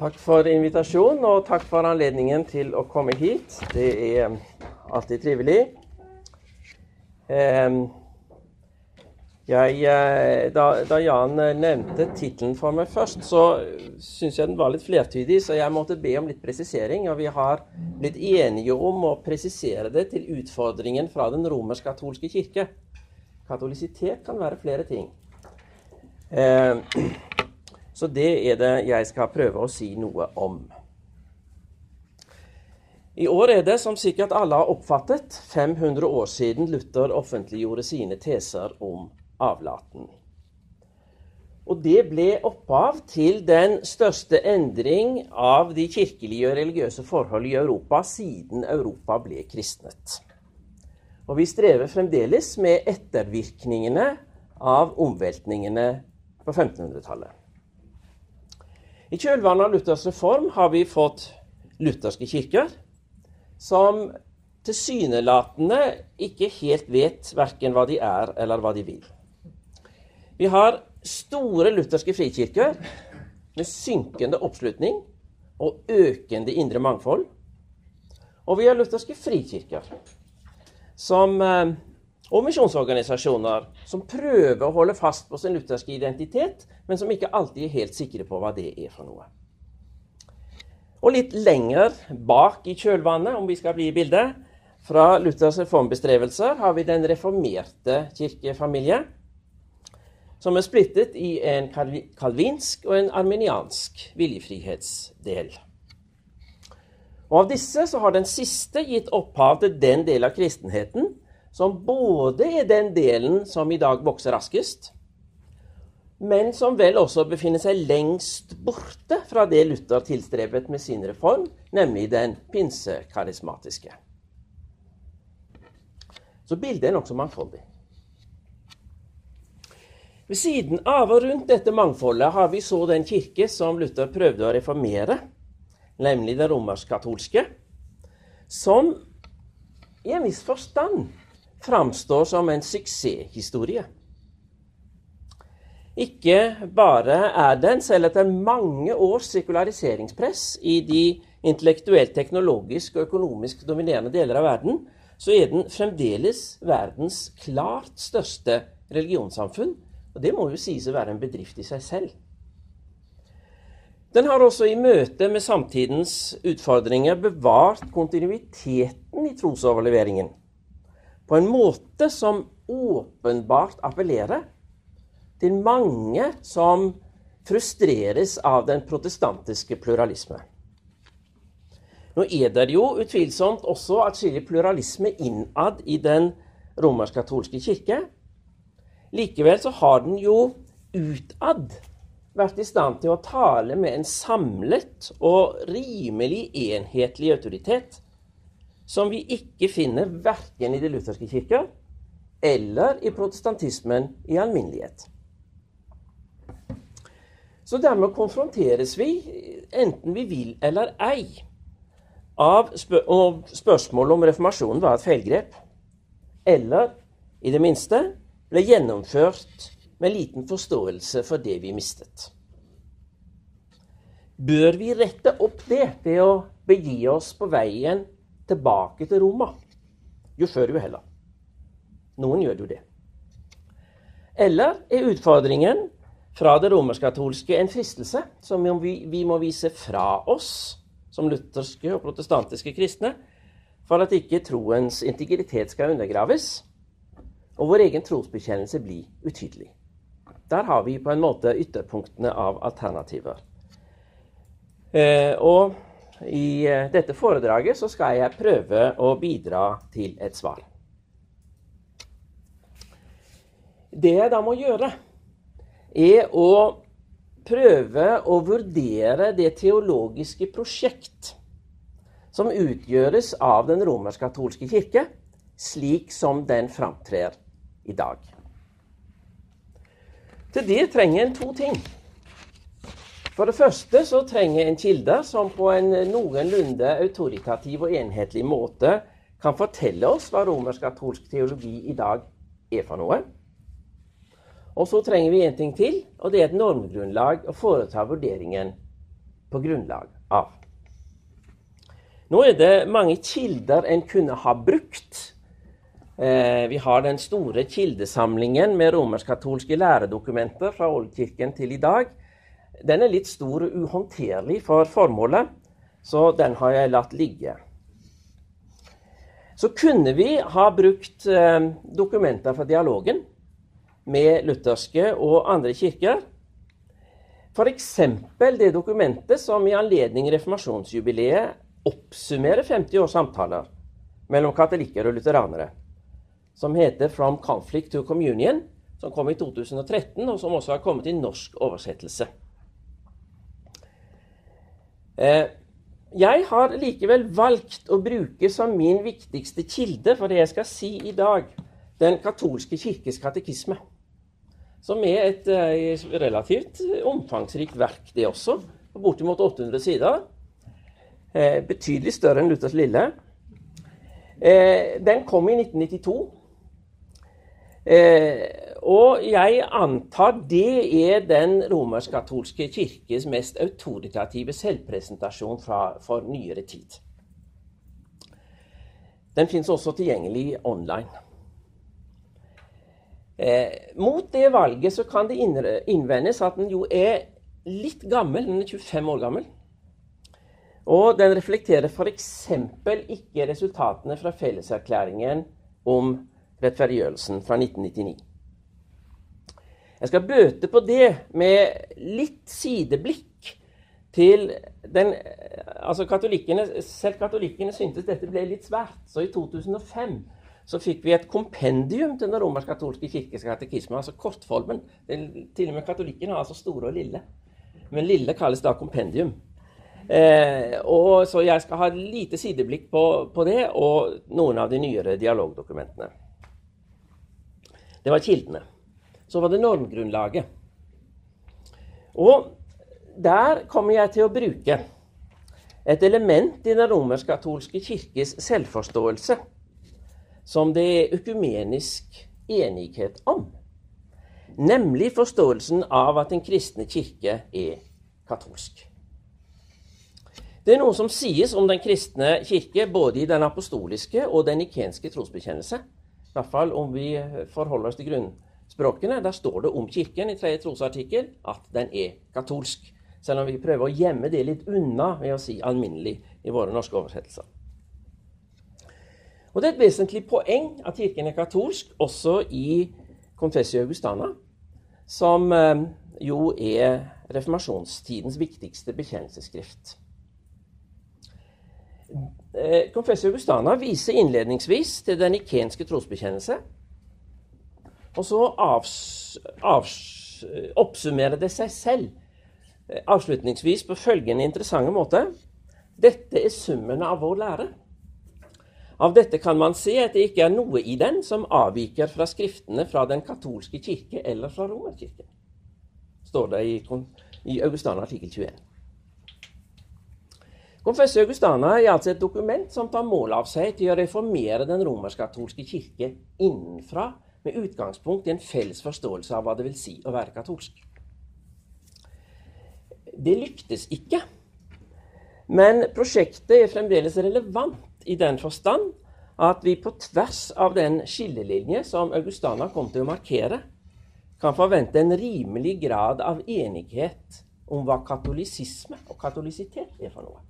Takk for invitasjonen, og takk for anledningen til å komme hit. Det er alltid trivelig. Ehm, jeg, eh, da, Jan nevnte tittelen for meg først, så syns jeg den var litt flertydig, så jeg måtte be om litt presisering. Og vi har blitt enige om å presisere det til utfordringen fra den romersk-katolske kirke. Katolisitet kan være flere ting. Ehm, så det er det jeg skal prøve å si noe om. I år er det, som sikkert alle har oppfattet, 500 år siden Luther offentliggjorde sine teser om avlaten. Og det ble opphav til den største endring av de kirkelige og religiøse forhold i Europa siden Europa ble kristnet. Og vi strever fremdeles med ettervirkningene av omveltningene på 1500-tallet. I kjølvannet av Luthers reform har vi fått lutherske kirker som tilsynelatende ikke helt vet verken hva de er, eller hva de vil. Vi har store lutherske frikirker med synkende oppslutning og økende indre mangfold. Og vi har lutherske frikirker som eh, og misjonsorganisasjoner som prøver å holde fast på sin lutherske identitet, men som ikke alltid er helt sikre på hva det er for noe. Og litt lenger bak i kjølvannet, om vi skal bli i bildet, fra Luthers reformbestrevelser har vi den reformerte kirkefamilie, som er splittet i en kalvinsk og en armeniansk viljefrihetsdel. Og Av disse så har den siste gitt opphav til den del av kristenheten som både er den delen som i dag vokser raskest, men som vel også befinner seg lengst borte fra det Luther tilstrebet med sin reform, nemlig den pinsekarismatiske. Så bildet er nokså mangfoldig. Ved siden av og rundt dette mangfoldet har vi så den kirke som Luther prøvde å reformere, nemlig den romersk-katolske, som i en viss forstand framstår som en suksesshistorie. Ikke bare er den, selv etter mange års sekulariseringspress i de intellektuelt, teknologisk og økonomisk dominerende deler av verden, så er den fremdeles verdens klart største religionssamfunn. Og det må jo sies å være en bedrift i seg selv. Den har også i møte med samtidens utfordringer bevart kontinuiteten i trosoverleveringen på en måte som åpenbart appellerer til mange som frustreres av den protestantiske pluralisme. Nå er det jo utvilsomt også atskillig pluralisme innad i den romersk-katolske kirke. Likevel så har den jo utad vært i stand til å tale med en samlet og rimelig enhetlig autoritet som vi ikke finner verken i de lutherske kirker eller i protestantismen i alminnelighet. Så dermed konfronteres vi, enten vi vil eller ei, av spør spørsmålet om reformasjonen var et feilgrep, eller i det minste ble gjennomført med liten forståelse for det vi mistet. Bør vi rette opp det ved å begi oss på veien tilbake til Roma. Jo før, jo heller. Noen gjør jo det. Eller er utfordringen fra det romersk-katolske en fristelse som vi, må vise fra oss som lutherske og protestantiske kristne, for at ikke troens integritet skal undergraves og vår egen trosbekjennelse bli utydelig. Der har vi på en måte ytterpunktene av alternativer. Eh, og i eh, dette foredraget så skal jeg prøve å bidra til et svar. Det jeg da må gjøre, er å prøve å vurdere det teologiske prosjekt som utgjøres av den romersk-katolske kirke, slik som den framtrer i dag. Til det trenger en to ting. For det første så trenger en kilde som på en noenlunde autoritativ og enhetlig måte kan fortelle oss hva romersk-katolsk teologi i dag er for noe. Og så trenger vi en ting til, og det er et normgrunnlag å foreta vurderingen på grunnlag av. Nå er det mange kilder en kunne ha brukt. Eh, vi har den store kildesamlingen med romersk-katolske læredokumenter fra oldkirken til i dag. Den er litt stor og uhåndterlig for formålet, så den har jeg latt ligge. Så kunne vi ha brukt eh, dokumenter fra dialogen med lutherske og andre kirker. F.eks. det dokumentet som i anledning reformasjonsjubileet oppsummerer 50 års samtaler mellom katolikker og lutheranere, som heter 'From Conflict to Communion', som kom i 2013, og som også har kommet i norsk oversettelse. Eh, jeg har likevel valgt å bruke som min viktigste kilde for det jeg skal si i dag, Den katolske kirkes katekisme. Som er et uh, relativt omfangsrikt verk, det også. På bortimot 800 sider. Eh, betydelig større enn Luthers lille. Eh, den kom i 1992. Og jeg antar det er den romersk-katolske kirkes mest autoritative selvpresentasjon fra, for nyere tid. Den fins også tilgjengelig online. Eh, mot det valget så kan det innvendes at den jo er litt gammel. Den er 25 år gammel. Og den reflekterer f.eks. ikke resultatene fra felleserklæringen om rettferdiggjørelsen fra 1999. Jeg skal bøte på det med litt sideblikk til den Altså katolikkene, Selv katolikkene syntes dette ble litt svært. Så i 2005 så fikk vi et kompendium til Den romersk-katolske kirkes katekisme, altså kortformen. Til og med katolikkene har altså store og lille. Men lille kalles da kompendium. Eh, og Så jeg skal ha lite sideblikk på, på det og noen av de nyere dialogdokumentene. Det var kildene. Så var det normgrunnlaget. Og der kommer jeg til å bruke et element i den romersk-katolske kirkes selvforståelse som det er økumenisk enighet om. Nemlig forståelsen av at den kristne kirke er katolsk. Det er noe som sies om den kristne kirke både i den apostoliske og den ikenske trosbekjennelse. I hvert fall om vi forholder oss til grunnspråkene. Der står det om Kirken i tredje trosartikkel at den er katolsk. Selv om vi prøver å gjemme det litt unna ved å si alminnelig i våre norske oversettelser. Og Det er et vesentlig poeng at Kirken er katolsk også i Confessio Augustana, som eh, jo er reformasjonstidens viktigste bekjennelsesskrift. Eh, Confessio Augustana viser innledningsvis til den ikenske trosbekjennelse. Og så avs, avs, oppsummerer det seg selv avslutningsvis på følgende interessante måte. Dette er summen av vår lære. Av dette kan man se at det ikke er noe i den som avviker fra skriftene fra den katolske kirke eller fra Romerkirken, står det i, i Augustana artikkel 21. Confessio Augustana er altså et dokument som tar mål av seg til å reformere den romersk-katolske kirke innenfra, med utgangspunkt i en felles forståelse av hva det vil si å være katolsk. Det lyktes ikke. Men prosjektet er fremdeles relevant i den forstand at vi på tvers av den skillelinje som Augustana kom til å markere, kan forvente en rimelig grad av enighet om hva katolisisme og katolisitet er for noe.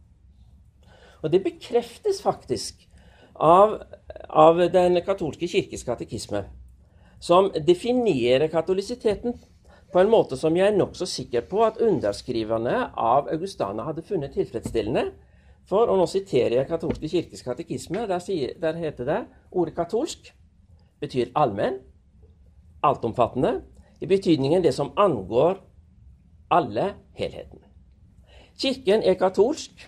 Og det bekreftes faktisk av, av den katolske kirkes katekisme, som definerer katolisiteten på en måte som jeg er nokså sikker på at underskriverne av Augustana hadde funnet tilfredsstillende. For, og nå siterer jeg katolske kirkes katekisme, der, sier, der heter det ordet katolsk betyr allmenn, altomfattende, i betydningen det som angår alle helheten. Kirken er katolsk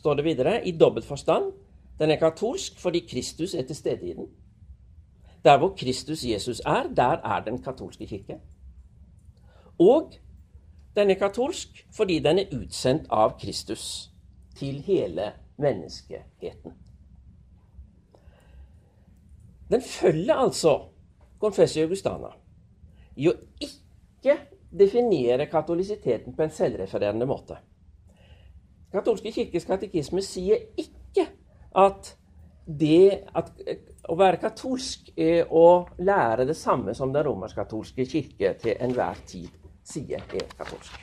står det videre, i dobbelt forstand. Den er katolsk fordi Kristus er til stede i den. Der hvor Kristus Jesus er, der er den katolske kirke. Og den er katolsk fordi den er utsendt av Kristus til hele menneskeheten. Den følger altså Confessio Augustana i å ikke definere katolisiteten på en selvrefererende måte katolske kirkes katekisme sier ikke at det at å være katolsk er å lære det samme som den romersk-katolske kirke til enhver tid sier er katolsk.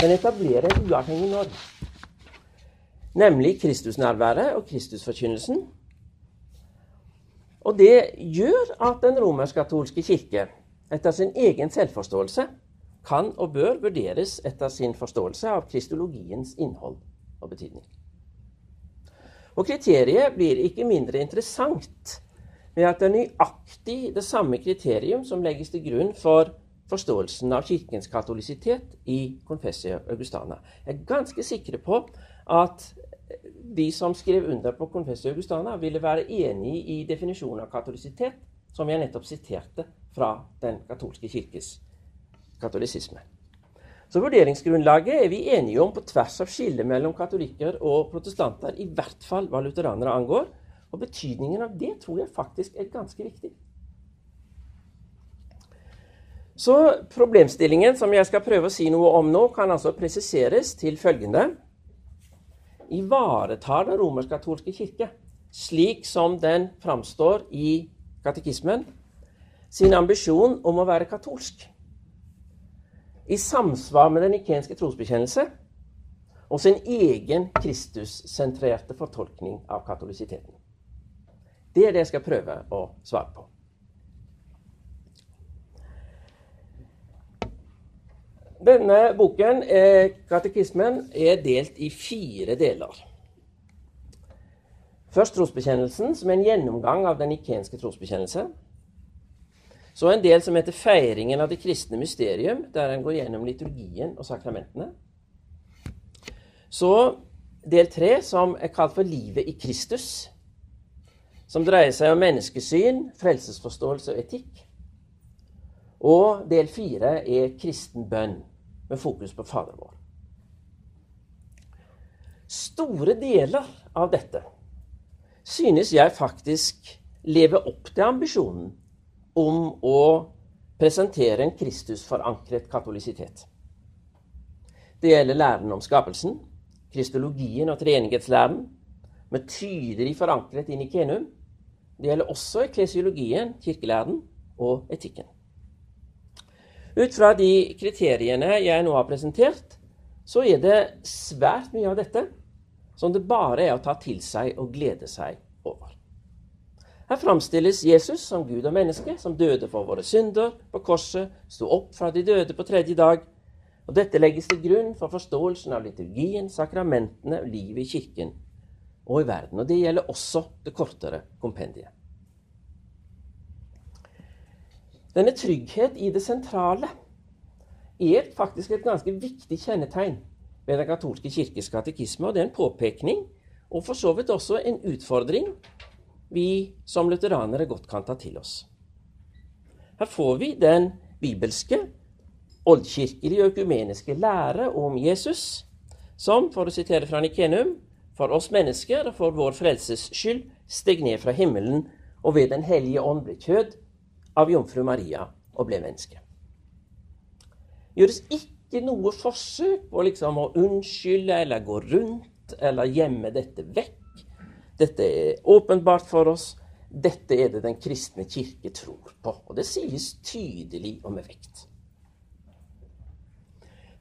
Den etablerer en uavhengig norm, nemlig Kristusnærværet og Kristusforkynnelsen. Og det gjør at den romersk-katolske kirke, etter sin egen selvforståelse, kan og bør vurderes etter sin forståelse av kristologiens innhold og betydning. Og kriteriet blir ikke mindre interessant ved at det er nøyaktig det samme kriterium som legges til grunn for forståelsen av kirkens katolisitet i Confessio Augustana. Jeg er ganske sikre på at de som skrev under på Confessio Augustana, ville være enig i definisjonen av katolisitet, som jeg nettopp siterte fra den katolske kirkes katolisisme. Så vurderingsgrunnlaget er vi enige om på tvers av skillet mellom katolikker og protestanter, i hvert fall hva lutheranere angår. Og betydningen av det tror jeg faktisk er ganske viktig. Så problemstillingen som jeg skal prøve å si noe om nå, kan altså presiseres til følgende Ivaretar den romersk-katolske kirke, slik som den framstår i katekismen, sin ambisjon om å være katolsk? I samsvar med den ikenske trosbekjennelse og sin egen Kristus-sentrerte fortolkning av katolisiteten. Det er det jeg skal prøve å svare på. Denne boken, eh, katekismen, er delt i fire deler. Først trosbekjennelsen, som er en gjennomgang av den ikenske trosbekjennelse. Så en del som heter 'Feiringen av det kristne mysterium', der en går gjennom liturgien og sakramentene. Så del tre, som er kalt for 'Livet i Kristus', som dreier seg om menneskesyn, frelsesforståelse og etikk. Og del fire er kristen bønn, med fokus på Fader vår. Store deler av dette synes jeg faktisk lever opp til ambisjonen om å presentere en Kristusforankret katolisitet. Det gjelder læren om skapelsen, kristologien og treenighetslæren, med tydelig forankret inn i kenum. Det gjelder også eklesiologien, kirkelæren og etikken. Ut fra de kriteriene jeg nå har presentert, så er det svært mye av dette som det bare er å ta til seg og glede seg over. Her framstilles Jesus som Gud og menneske, som døde for våre synder på korset, sto opp fra de døde på tredje dag. Og Dette legges til grunn for forståelsen av liturgien, sakramentene livet i kirken og i verden. Og Det gjelder også det kortere kompendiet. Denne trygghet i det sentrale er faktisk et ganske viktig kjennetegn ved Den katolske kirkes katekisme. Og det er en påpekning, og for så vidt også en utfordring vi som lutheranere godt kan ta til oss. Her får vi den bibelske, oldkirkelige og økumeniske lære om Jesus, som, for å sitere fra Nikenum, for oss mennesker og for vår frelses skyld steg ned fra himmelen og ved Den hellige ånd ble kjød av jomfru Maria og ble menneske. Gjøres ikke noe forsøk på liksom å unnskylde eller gå rundt eller gjemme dette vekk dette er åpenbart for oss. Dette er det den kristne kirke tror på. Og det sies tydelig og med vekt.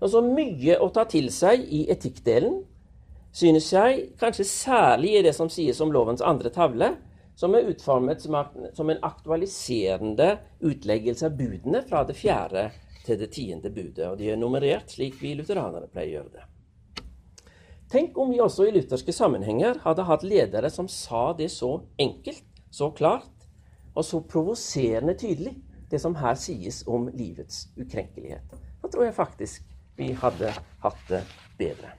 Altså mye å ta til seg i etikkdelen, synes jeg kanskje særlig i det som sies om lovens andre tavle, som er utformet som en aktualiserende utleggelse av budene fra det fjerde til det tiende budet. Og de er nummerert slik vi lutheranere pleier å gjøre det. Tenk om vi også i lutherske sammenhenger hadde hatt ledere som sa det så enkelt, så klart og så provoserende tydelig, det som her sies om livets ukrenkelighet. Da tror jeg faktisk vi hadde hatt det bedre.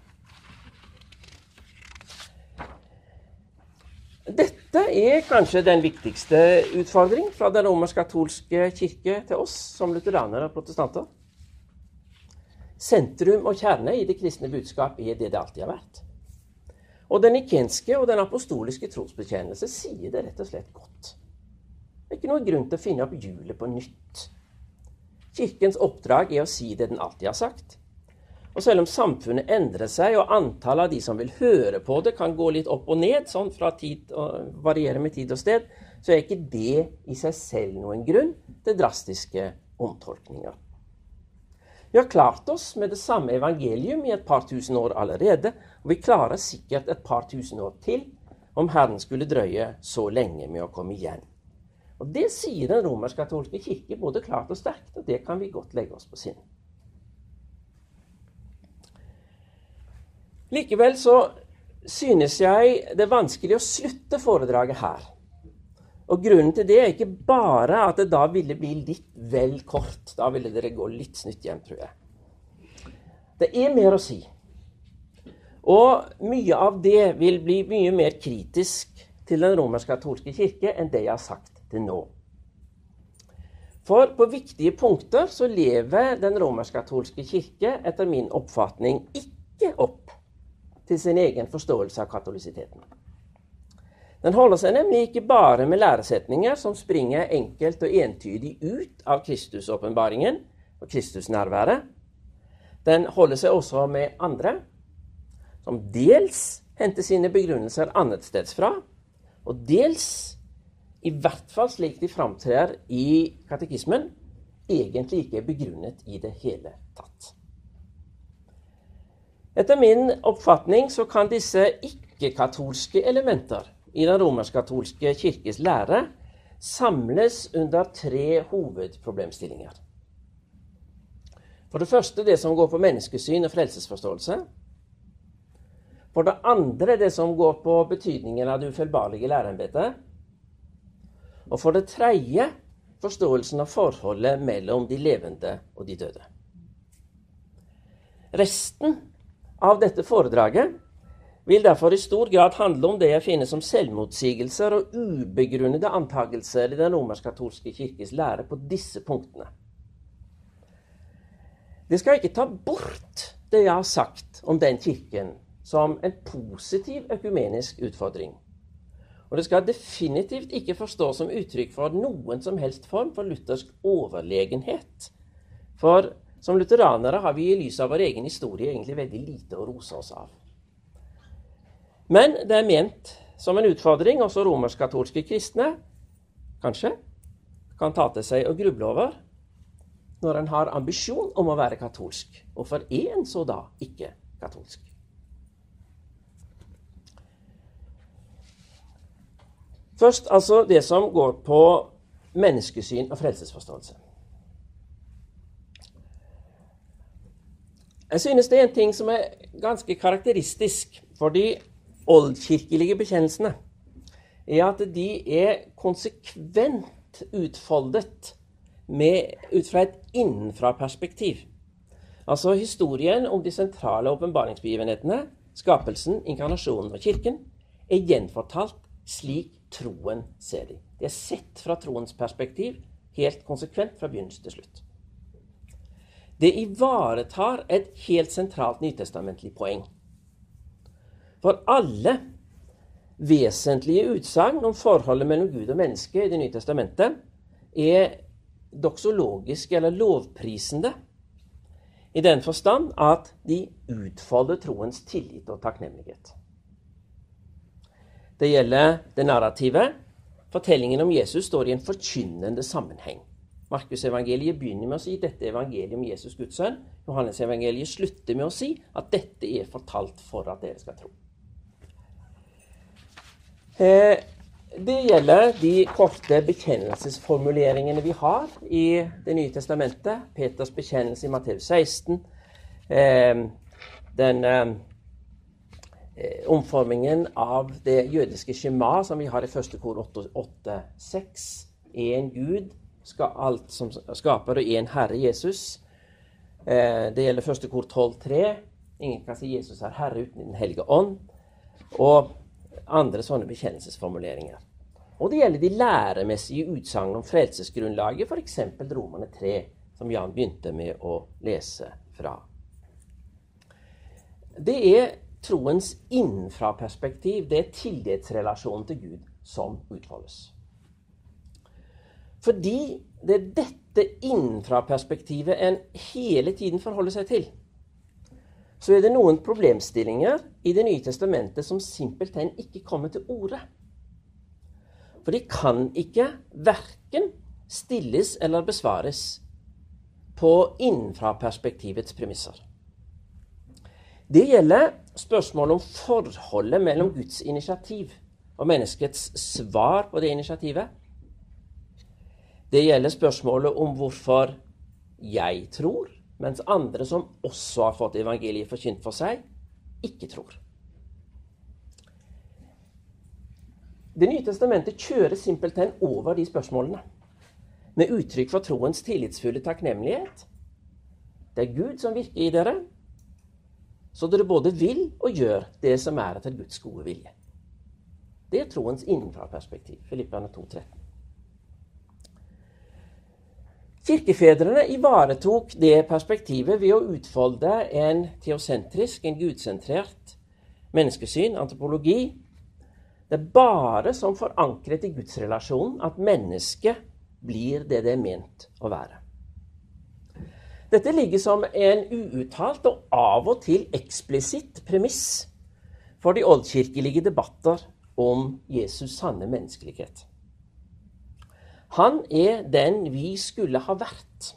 Dette er kanskje den viktigste utfordring fra den romersk-katolske kirke til oss som lutheranere og protestanter. Sentrum og kjerne i det kristne budskap er det det alltid har vært. Og den ikenske og den apostoliske trosbetjenelse sier det rett og slett godt. Det er ikke noen grunn til å finne opp hjulet på nytt. Kirkens oppdrag er å si det den alltid har sagt. Og selv om samfunnet endrer seg, og antallet av de som vil høre på det, kan gå litt opp og ned, sånn fra tid og variere med tid og sted, så er ikke det i seg selv noen grunn til drastiske omtolkninger. Vi har klart oss med det samme evangelium i et par tusen år allerede, og vi klarer sikkert et par tusen år til om Herren skulle drøye så lenge med å komme igjen. Og Det sier den romersk-katolske kirke både klart og sterkt, og det kan vi godt legge oss på sinn. Likevel så synes jeg det er vanskelig å slutte foredraget her. Og grunnen til det er ikke bare at det da ville bli litt vel kort. Da ville dere gå litt snytt hjem, tror jeg. Det er mer å si. Og mye av det vil bli mye mer kritisk til den romersk-katolske kirke enn det jeg har sagt til nå. For på viktige punkter så lever den romersk-katolske kirke etter min oppfatning ikke opp til sin egen forståelse av katolisiteten. Den holder seg nemlig ikke bare med læresetninger som springer enkelt og entydig ut av Kristusåpenbaringen og Kristusnærværet. Den holder seg også med andre, som dels henter sine begrunnelser annetstedsfra, og dels, i hvert fall slik de framtrer i katekismen, egentlig ikke er begrunnet i det hele tatt. Etter min oppfatning så kan disse ikke-katolske elementer i den romersk-katolske kirkes lære samles under tre hovedproblemstillinger. For det første det som går på menneskesyn og frelsesforståelse. For det andre det som går på betydningen av det ufeilbarlige læreembetet. Og for det tredje forståelsen av forholdet mellom de levende og de døde. Resten av dette foredraget vil derfor i stor grad handle om det jeg finner som selvmotsigelser og ubegrunnede antagelser i den romersk-katolske kirkes lære på disse punktene. Det skal ikke ta bort det jeg har sagt om den kirken som en positiv økumenisk utfordring. Og det skal definitivt ikke forstås som uttrykk for noen som helst form for luthersk overlegenhet. For som lutheranere har vi i lys av vår egen historie egentlig veldig lite å rose oss av. Men det er ment som en utfordring også romersk-katolske kristne kanskje kan ta til seg og gruble over når en har ambisjon om å være katolsk. Hvorfor er en så da ikke katolsk? Først altså det som går på menneskesyn og frelsesforståelse. Jeg synes det er en ting som er ganske karakteristisk for de oldkirkelige bekjennelsene, er at de er konsekvent utfoldet med, ut fra et innenfra-perspektiv. Altså historien om de sentrale åpenbaringsbegivenhetene, skapelsen, inkarnasjonen og kirken, er gjenfortalt slik troen ser de. Det er sett fra troens perspektiv helt konsekvent fra begynnelse til slutt. Det ivaretar et helt sentralt nytestamentlig poeng. For alle vesentlige utsagn om forholdet mellom Gud og menneske i Det nye testamentet er doksologiske eller lovprisende i den forstand at de utfolder troens tillit og takknemlighet. Det gjelder det narrative. Fortellingen om Jesus står i en forkynnende sammenheng. Markusevangeliet begynner med å si dette er evangeliet om Jesus Guds sønn. Johannes-evangeliet slutter med å si at dette er fortalt for at dere skal tro. Eh, det gjelder de korte bekjennelsesformuleringene vi har i Det nye testamentet. Peters bekjennelse i Matteus 16. Eh, den eh, omformingen av det jødiske skjema som vi har i første kor 8.6. En Gud skal alt som skaper, og én Herre Jesus. Det gjelder første kor 12.3. Ingen kan si Jesus er Herre uten Den hellige ånd. Og andre sånne bekjennelsesformuleringer. Og det gjelder de læremessige utsagn om frelsesgrunnlaget, f.eks. Romerne 3, som Jan begynte med å lese fra. Det er troens innenfra-perspektiv, det er tillitsrelasjonen til Gud, som utfoldes. Fordi det er dette innenfra-perspektivet en hele tiden forholder seg til. Så er det noen problemstillinger i Det nye testamentet som simpelthen ikke kommer til orde. For de kan ikke verken stilles eller besvares på innenfra-perspektivets premisser. Det gjelder spørsmålet om forholdet mellom Guds initiativ og menneskets svar på det initiativet. Det gjelder spørsmålet om hvorfor jeg tror, mens andre som også har fått evangeliet forkynt for seg, ikke tror. Det nye testamentet kjører simpelthen over de spørsmålene med uttrykk for troens tillitsfulle takknemlighet. Det er Gud som virker i dere, så dere både vil og gjør det som er etter Guds gode vilje. Det er troens innenfra-perspektiv. Filippane 2,13. Kirkefedrene ivaretok det perspektivet ved å utfolde en teosentrisk, en gudsentrert menneskesyn, antropologi. Det er bare som forankret i gudsrelasjonen at mennesket blir det det er ment å være. Dette ligger som en uuttalt og av og til eksplisitt premiss for de oldkirkelige debatter om Jesus' sanne menneskelighet. Han er den vi skulle ha vært,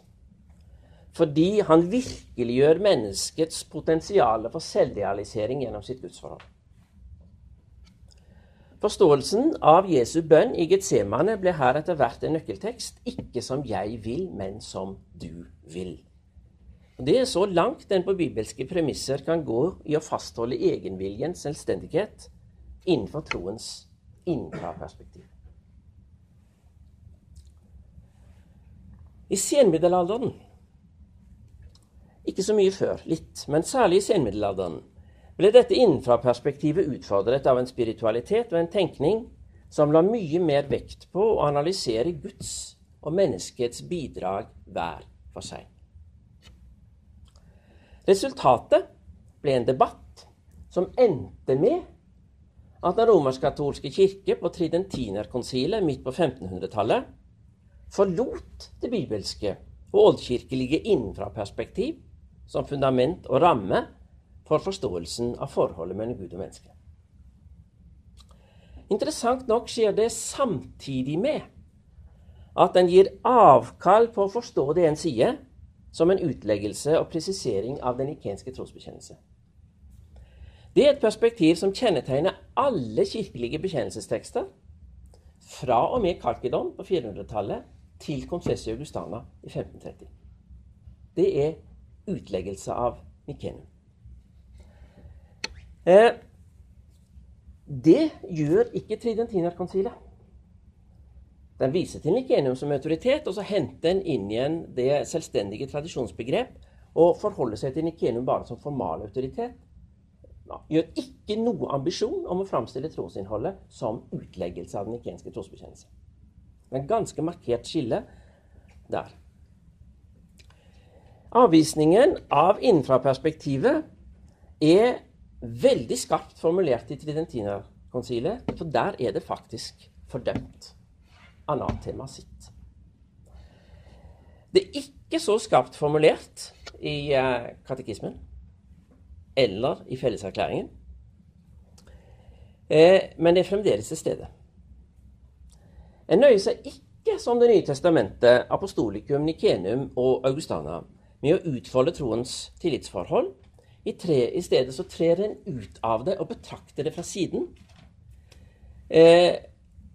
fordi han virkeliggjør menneskets potensial for selvrealisering gjennom sitt gudsforhold. Forståelsen av Jesu bønn i Getsemane ble her etter hvert en nøkkeltekst. Ikke som jeg vil, men som du vil. Det er så langt den på bibelske premisser kan gå i å fastholde egenviljens selvstendighet innenfor troens innenfra-perspektiv. I senmiddelalderen, ikke så mye før, litt, men særlig i senmiddelalderen, ble dette innenfra-perspektivet utfordret av en spiritualitet og en tenkning som la mye mer vekt på å analysere Guds og menneskets bidrag hver for seg. Resultatet ble en debatt som endte med at den romersk-katolske kirke på Tridentinerkonsilet midt på 1500-tallet forlot det bibelske og oldkirkelige innenfra-perspektiv som fundament og ramme for forståelsen av forholdet mellom Gud og menneske. Interessant nok skjer det samtidig med at en gir avkall på å forstå det en sier, som en utleggelse og presisering av den ikenske trosbekjennelse. Det er et perspektiv som kjennetegner alle kirkelige bekjennelsestekster fra og med Kalkedon på 400-tallet til Confessio Augustana i 1530. Det er utleggelse av Nikenum. Eh, det gjør ikke Tridentinerkonsilet. Den viser til Nikenium som autoritet, og så henter en inn igjen det selvstendige tradisjonsbegrep og forholder seg til Nikenium bare som formal autoritet. Gjør ikke noe ambisjon om å framstille trosinnholdet som utleggelse av den nikenske trosbekjennelse. Det er en ganske markert skille der. Avvisningen av innenfra-perspektivet er veldig skarpt formulert i Tridentinerkonsilet, for der er det faktisk fordømt anatema sitt. Det er ikke så skarpt formulert i uh, katekismen eller i felleserklæringen, eh, men det er fremdeles til stede. En nøyer seg ikke, som Det nye testamentet, apostolikum, nikenum og augustana, med å utfolde troens tillitsforhold i, tre, I, stedet så trer en ut av det og betrakter det fra siden. Eh,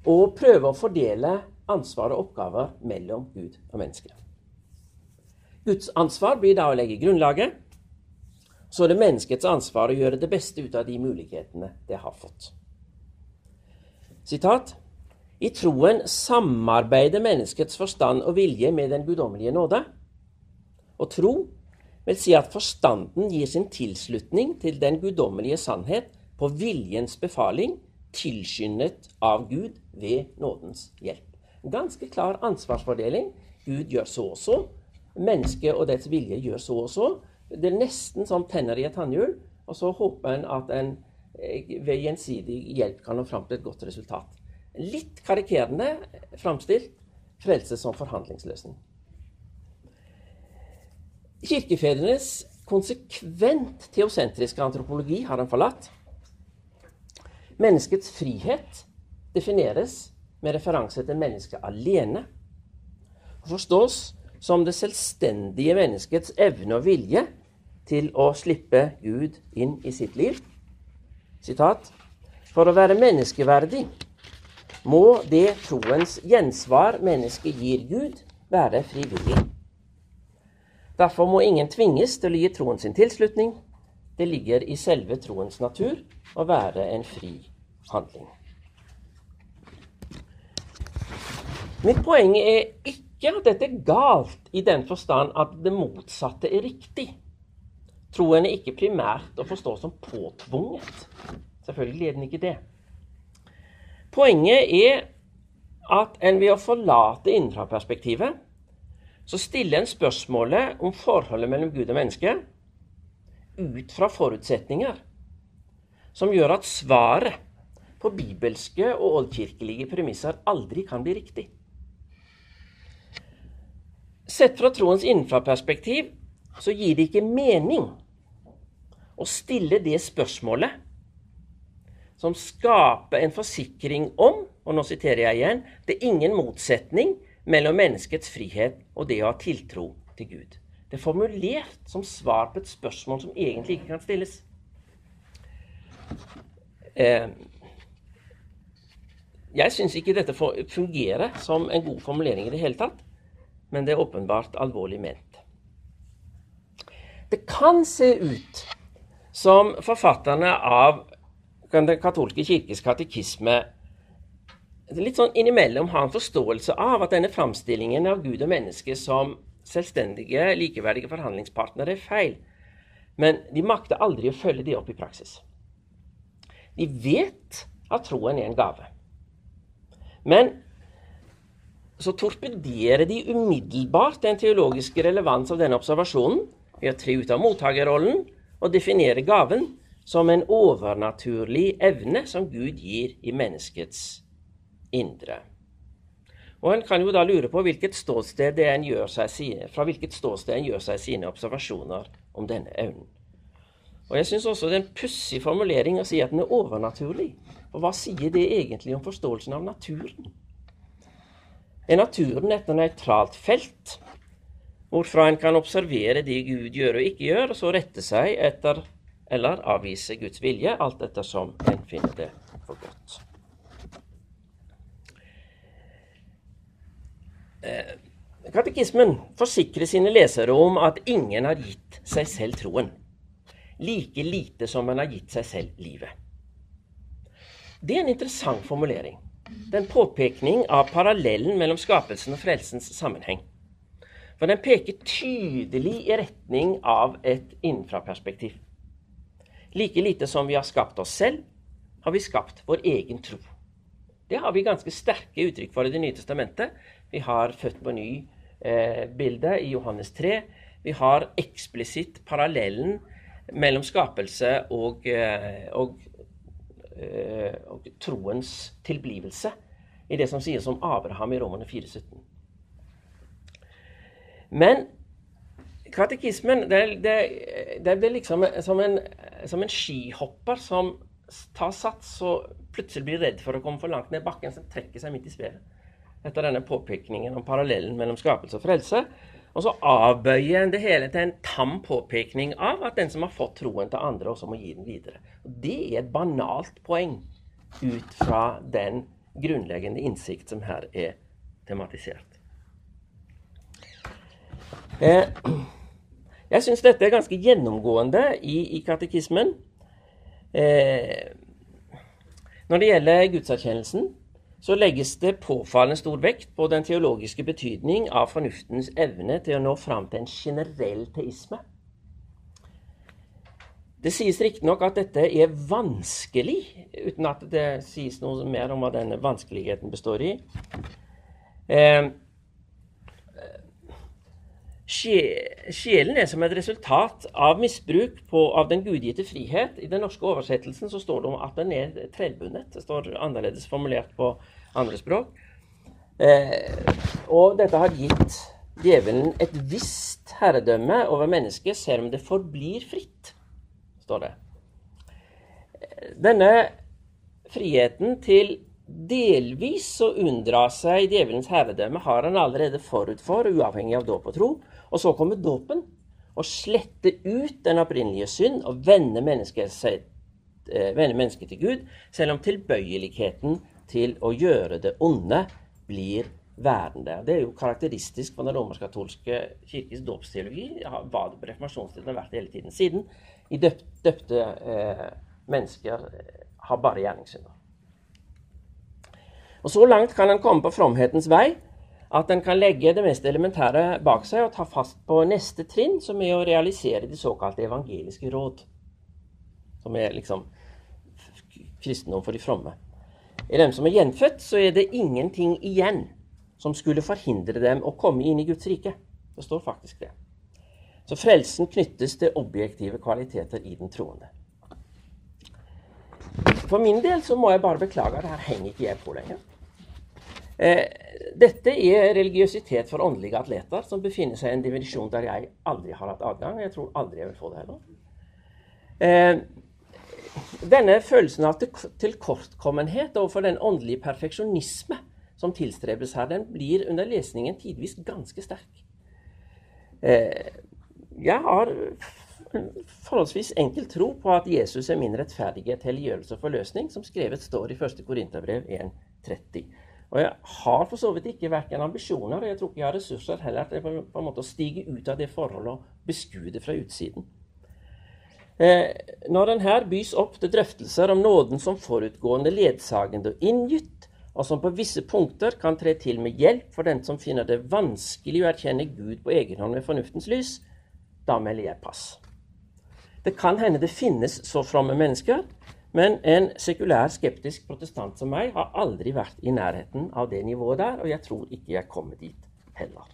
og prøver å fordele ansvar og oppgaver mellom Gud og menneske. Guds ansvar blir da å legge grunnlaget. Så er det menneskets ansvar å gjøre det beste ut av de mulighetene det har fått. Sitat. I troen samarbeider menneskets forstand og vilje med den guddommelige nåde. Og tro vil si at forstanden gir sin tilslutning til den guddommelige sannhet på viljens befaling, tilskyndet av Gud ved nådens hjelp. Ganske klar ansvarsfordeling. Gud gjør så og så. Mennesket og dets vilje gjør så og så. Det er nesten som tenner i et tannhjul. Og så håper en at en eh, ved gjensidig hjelp kan nå fram til et godt resultat. Litt karikerende framstilt frelse som forhandlingsløsning. Kirkefedrenes konsekvent teosentriske antropologi har han forlatt. Menneskets frihet defineres med referanse til mennesket alene. Og forstås som det selvstendige menneskets evne og vilje til å slippe Gud inn i sitt liv. Sitat. For å være menneskeverdig må det troens gjensvar mennesket gir Gud, være frivillig. Derfor må ingen tvinges til å gi troen sin tilslutning. Det ligger i selve troens natur å være en fri handling. Mitt poeng er ikke at dette er galt i den forstand at det motsatte er riktig. Troen er ikke primært å forstå som påtvunget. Selvfølgelig er den ikke det. Poenget er at en ved å forlate innenfra-perspektivet, så stiller en spørsmålet om forholdet mellom Gud og menneske ut fra forutsetninger som gjør at svaret på bibelske og oldkirkelige premisser aldri kan bli riktig. Sett fra troens innenfra-perspektiv så gir det ikke mening å stille det spørsmålet som skaper en forsikring om, og nå siterer jeg igjen, det er ingen motsetning mellom menneskets frihet og det å ha tiltro til Gud. Det er formulert som svar på et spørsmål som egentlig ikke kan stilles. Eh, jeg syns ikke dette fungerer som en god formulering i det hele tatt, men det er åpenbart alvorlig ment. Det kan se ut som forfatterne av Den katolske kirkes katekisme litt sånn innimellom har en forståelse av at denne framstillingen av Gud og menneske som selvstendige, likeverdige forhandlingspartnere er feil. Men de makter aldri å følge det opp i praksis. De vet at troen er en gave. Men så torpederer de umiddelbart den teologiske relevans av denne observasjonen ved å tre ut av mottakerrollen og definere gaven som en overnaturlig evne som Gud gir i menneskets indre. Og En kan jo da lure på hvilket ståsted en gjør seg, fra hvilket ståsted en gjør seg sine observasjoner om denne evnen. Og Jeg syns også det er en pussig formulering å si at den er overnaturlig. Og hva sier det egentlig om forståelsen av naturen? Er naturen et nøytralt felt hvorfra en kan observere det Gud gjør og ikke gjør, og så rette seg etter eller avvise Guds vilje, alt ettersom en finner det for godt. Eh, katekismen forsikrer sine lesere om at ingen har gitt seg selv troen. Like lite som man har gitt seg selv livet. Det er en interessant formulering. Det er en påpekning av parallellen mellom skapelsen og frelsens sammenheng. For den peker tydelig i retning av et innenfraperspektiv. Like lite som vi har skapt oss selv, har vi skapt vår egen tro. Det har vi ganske sterke uttrykk for i Det nye testamentet. Vi har født på ny-bildet eh, i Johannes 3. Vi har eksplisitt parallellen mellom skapelse og, eh, og, eh, og, troens tilblivelse i det som sies om Abraham i Romerne 4,17. Men katekismen det, det, det blir liksom som en, som en, skihopper som tar sats og plutselig blir redd for å komme for langt ned bakken, som trekker seg midt i spelet. Etter denne påpekningen om parallellen mellom skapelse og frelse. Og så avbøyer en det hele til en tam påpekning av at den som har fått troen til andre, også må gi den videre. Og det er et banalt poeng ut fra den grunnleggende innsikt som her er tematisert. Eh, jeg syns dette er ganske gjennomgående i, i katekismen. Eh, når det gjelder gudserkjennelsen, så legges det påfallende stor vekt på den teologiske betydning av fornuftens evne til å nå fram til en generell teisme. Det sies riktignok at dette er vanskelig, uten at det sies noe mer om hva denne vanskeligheten består i. Eh, Sjelen er som et resultat av misbruk på, av den gudgitte frihet. I den norske oversettelsen så står det om at den er trellbundet. Det står annerledes formulert på andre språk. Eh, og dette har gitt djevelen et visst herredømme over mennesket, selv om det forblir fritt, står det. Denne friheten til delvis å unndra seg djevelens herredømme har han allerede forut for, uavhengig av dåp og tro. Og så kommer dåpen og sletter ut den opprinnelige synd og vender mennesket, seg, eh, vender mennesket til Gud, selv om tilbøyeligheten til å gjøre det onde blir værende. Det er jo karakteristisk for den romersk-katolske kirkes dåpsteologi. Hva det på reformasjonstiden har vært hele tiden. Siden i døpte, døpte eh, mennesker eh, har bare gjerningssynder. Og Så langt kan en komme på fromhetens vei at en kan legge det mest elementære bak seg og ta fast på neste trinn, som er å realisere de såkalte evangeliske råd. Som er liksom kristendom for de fromme. I dem som er gjenfødt, så er det ingenting igjen som skulle forhindre dem å komme inn i Guds rike. Det står faktisk det. Så frelsen knyttes til objektive kvaliteter i den troende. For min del så må jeg bare beklage at her henger ikke jeg på lenger. Eh, dette er religiøsitet for åndelige atleter som befinner seg i en dimensjon der jeg aldri har hatt adgang. Jeg tror aldri jeg vil få det heller. Eh, denne følelsen av tilkortkommenhet overfor den åndelige perfeksjonisme som tilstrebes her, den blir under lesningen tidvis ganske sterk. Eh, jeg har forholdsvis enkel tro på at Jesus er min rettferdighet, helliggjørelse og forløsning, som skrevet står i 1. Korinterbrev 1.30. Og jeg har for så vidt ikke verken ambisjoner og jeg tror ikke jeg har ressurser heller til på en måte å stige ut av det forholdet og beskue det fra utsiden. Eh, når den her bys opp til drøftelser om nåden som forutgående, ledsagende og inngitt, og som på visse punkter kan tre til med hjelp for den som finner det vanskelig å erkjenne Gud på egen hånd med fornuftens lys, da melder jeg pass. Det kan hende det finnes så fromme mennesker men en sekulær, skeptisk protestant som meg har aldri vært i nærheten av det nivået der, og jeg tror ikke jeg kommer dit heller.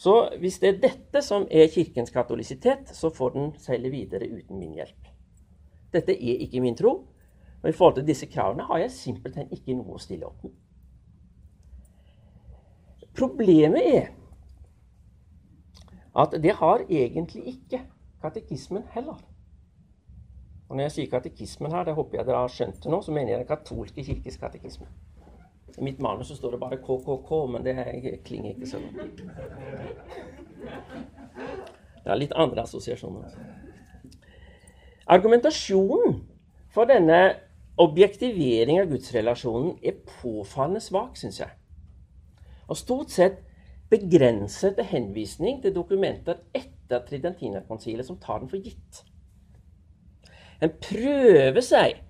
Så hvis det er dette som er Kirkens katolisitet, så får den seile videre uten min hjelp. Dette er ikke min tro, og i forhold til disse kravene har jeg simpelthen ikke noe å stille opp med. Problemet er at det har egentlig ikke katekismen heller. Og når jeg sier katekismen her, det håper jeg dere har skjønt det nå, så mener jeg den katolske kirkes katekisme. I mitt manus så står det bare KKK, men det klinger ikke så godt. Det er litt andre assosiasjoner. Argumentasjonen for denne objektivering av gudsrelasjonen er påfallende svak, syns jeg. Og stort sett begrenset til henvisning til dokumenter etter Tridentinerkonsilet som tar den for gitt. En prøver seg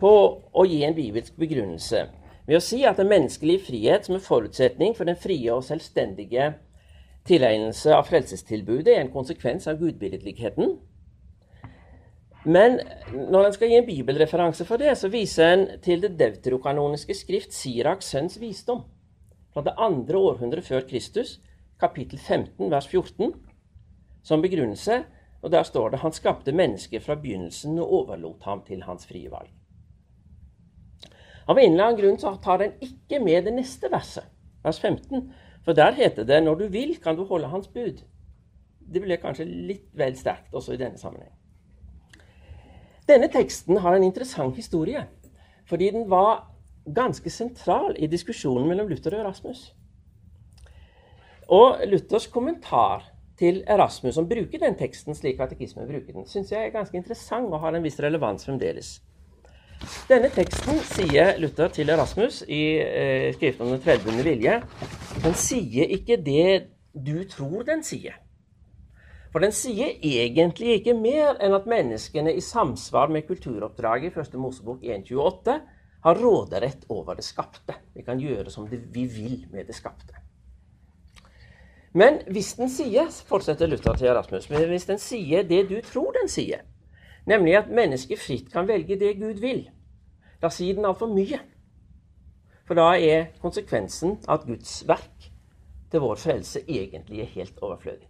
på å gi en bibelsk begrunnelse ved å si at den menneskelige frihet som en forutsetning for den frie og selvstendige tilegnelse av frelsestilbudet er en konsekvens av gudbilledligheten. Men når en skal gi en bibelreferanse for det, så viser en til det deuterokanoniske skrift Siraks sønns visdom fra det andre århundret før Kristus, kapittel 15, vers 14, som begrunnelse og Der står det han skapte mennesket fra begynnelsen og overlot ham til hans frie valg. Av en eller annen grunn så tar den ikke med det neste verset, vers 15. For der heter det 'når du vil, kan du holde hans bud'. Det ble kanskje litt vel sterkt også i denne sammenheng. Denne teksten har en interessant historie, fordi den var ganske sentral i diskusjonen mellom Luther og Erasmus. Og Luthers kommentar til Erasmus, som bruker den teksten slik katekismen bruker den, syns jeg er ganske interessant og har en viss relevans fremdeles. Denne teksten sier Luther til Erasmus i eh, skriften om den tredjebundne vilje. Den sier ikke det du tror den sier. For den sier egentlig ikke mer enn at menneskene i samsvar med kulturoppdraget i 1. Mosebok 1.28 har råderett over det skapte. Vi kan gjøre som vi vil med det skapte. Men hvis den sier, fortsetter Luther til Erasmus, hvis den sier det du tror den sier, nemlig at mennesket fritt kan velge det Gud vil, da sier den altfor mye. For da er konsekvensen at Guds verk til vår frelse egentlig er helt overflødig.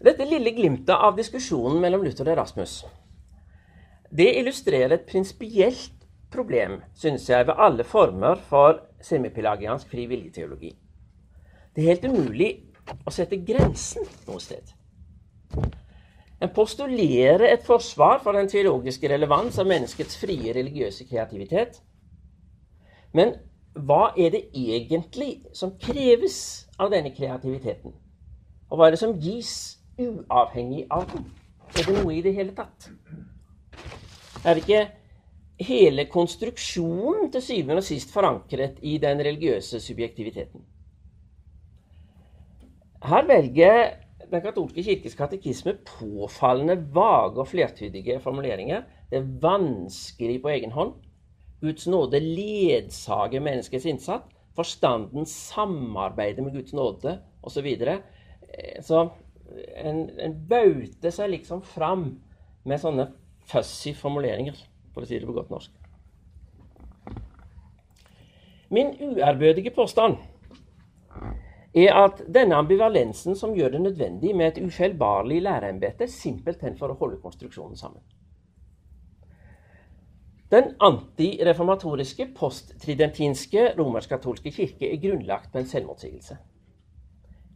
Dette lille glimtet av diskusjonen mellom Luther og Erasmus det illustrerer et prinsipielt problem, synes jeg, ved alle former for semipelagiansk frivilligteologi. Det er helt umulig å sette grensen noe sted. En postulerer et forsvar for den teologiske relevans av menneskets frie religiøse kreativitet. Men hva er det egentlig som kreves av denne kreativiteten? Og hva er det som gis uavhengig av den? Er det noe i det hele tatt? Er det ikke hele konstruksjonen til syvende og sist forankret i den religiøse subjektiviteten? Her velger Den katolske kirkes katekisme påfallende vage og flertydige formuleringer. Det er vanskelig på egen hånd. Guds nåde ledsager menneskets innsats. Forstanden samarbeider med Guds nåde osv. Så, videre. så en, en bauter seg liksom fram med sånne fussy formuleringer, for å si det på godt norsk. Min uærbødige påstand er at denne ambivalensen som gjør det nødvendig med et ufeilbarlig lærerembete, simpelthen for å holde konstruksjonen sammen. Den antireformatoriske, posttridentinske romersk-katolske kirke er grunnlagt på en selvmotsigelse.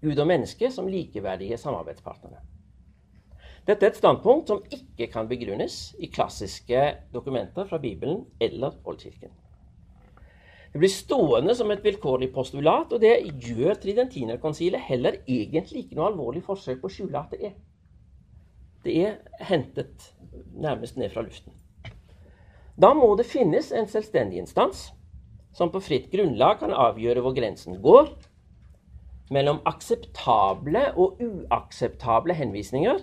Gud og menneske som likeverdige samarbeidspartnere. Dette er et standpunkt som ikke kan begrunnes i klassiske dokumenter fra Bibelen eller Oldkirken. Det blir stående som et vilkårlig postulat, og det gjør Tridentinerkonsilet heller egentlig ikke noe alvorlig forsøk på å skjule at det er. Det er hentet nærmest ned fra luften. Da må det finnes en selvstendig instans som på fritt grunnlag kan avgjøre hvor grensen går mellom akseptable og uakseptable henvisninger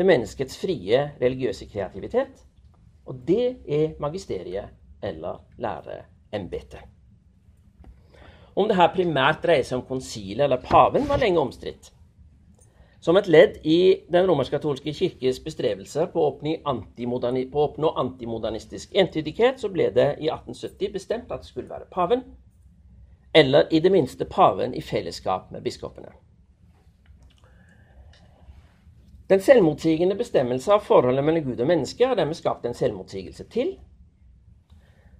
til menneskets frie religiøse kreativitet. Og det er magisteriet eller læreembetet. Om det her primært dreier seg om konsilet eller paven, var lenge omstridt. Som et ledd i den romersk-katolske kirkes bestrebelser på på å oppnå antimodernistisk entydighet, så ble det i 1870 bestemt at det skulle være paven, eller i det minste paven i fellesskap med biskopene. Den selvmotsigende bestemmelse av forholdet mellom Gud og menneske har dermed skapt en selvmotsigelse til,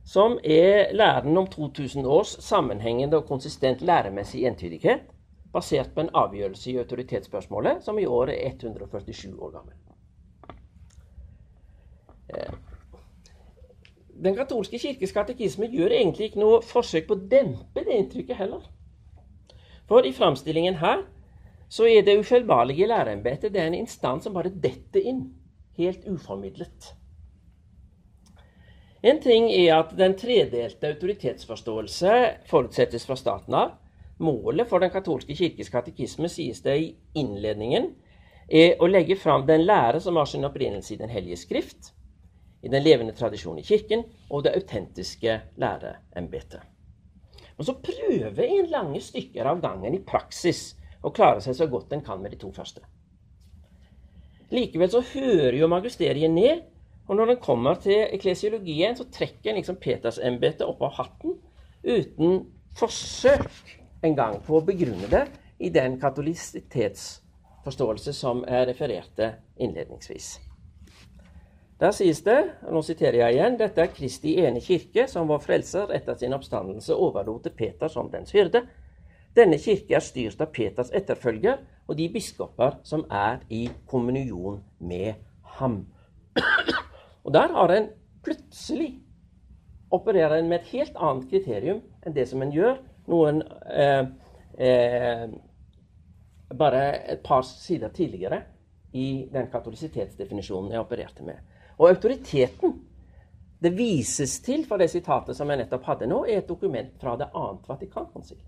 som er læren om 2000 års sammenhengende og konsistent læremessig entydighet, basert på en avgjørelse i autoritetsspørsmålet, som i år er 147 år gammel. Eh, den katolske kirkes katekisme gjør egentlig ikke noe forsøk på å dempe det inntrykket heller. For i framstillingen her så er det ufeilbarlige lærerembetet en instans som bare detter inn, helt uformidlet. En ting er at den tredelte autoritetsforståelse forutsettes fra staten av. Målet for Den katolske kirkes katekisme, sies det i innledningen, er å legge fram den lære som har sin opprinnelse i Den hellige skrift, i den levende tradisjon i Kirken og det autentiske læreembetet. Og så prøver en lange stykker av gangen i praksis å klare seg så godt en kan med de to første. Likevel så hører jo magisteriet ned og når den kommer til eklesiologien, så trekker en liksom Petersembetet opp av hatten uten forsøk engang på å begrunne det i den katolisitetsforståelse som er refererte innledningsvis. Der sies det, og nå siterer jeg igjen, dette er Kristi ene kirke, som vår frelser etter sin oppstandelse overlot til Peter som dens hyrde. Denne kirke er styrt av Peters etterfølger og de biskoper som er i kommunion med ham. Og der har en plutselig opererer en med et helt annet kriterium enn det som en gjør noen eh, eh, bare et par sider tidligere i den katolisitetsdefinisjonen jeg opererte med. Og autoriteten det vises til for det sitatet som jeg nettopp hadde nå, er et dokument fra det annet Vatikankonsil.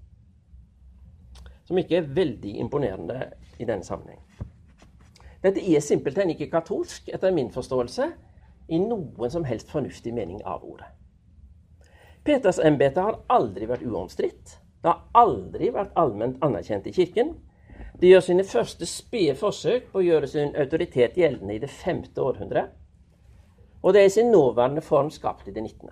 Som ikke er veldig imponerende i denne sammenheng. Dette er simpelthen ikke katolsk, etter min forståelse i noen som helst fornuftig mening av ordet. Petersembetet har aldri vært uomstridt. Det har aldri vært allment anerkjent i Kirken. Det gjør sine første spede forsøk på å gjøre sin autoritet gjeldende i det femte århundret. Og det er i sin nåværende form skapt i det 19.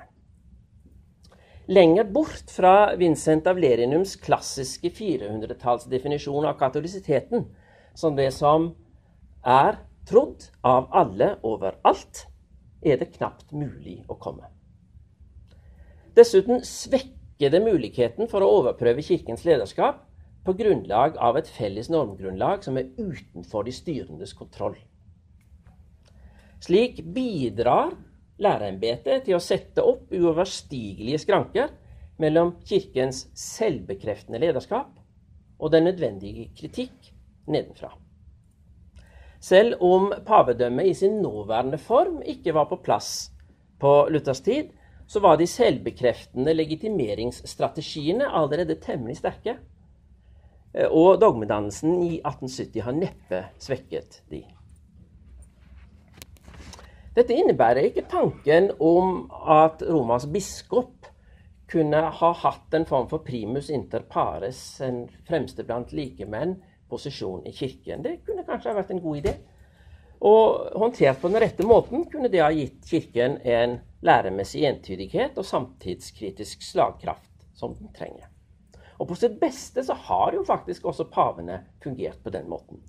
Lenger bort fra Vincent av Lerinums klassiske 400-tallsdefinisjon av katolisiteten som det som er trodd av alle overalt, er det knapt mulig å komme. Dessuten svekker det muligheten for å overprøve Kirkens lederskap på grunnlag av et felles normgrunnlag som er utenfor de styrendes kontroll. Slik bidrar lærerembetet til å sette opp uoverstigelige skranker mellom Kirkens selvbekreftende lederskap og den nødvendige kritikk nedenfra. Selv om pavedømmet i sin nåværende form ikke var på plass på Luthers tid, så var de selvbekreftende legitimeringsstrategiene allerede temmelig sterke. Og dogmedannelsen i 1870 har neppe svekket de. Dette innebærer ikke tanken om at Romas biskop kunne ha hatt en form for primus inter pares, en fremste blant likemenn, posisjon i Kirken. Det kunne kanskje ha vært en god idé. Og håndtert på den rette måten kunne det ha gitt Kirken en læremessig entydighet og samtidskritisk slagkraft som den trenger. Og på sitt beste så har jo faktisk også pavene fungert på den måten.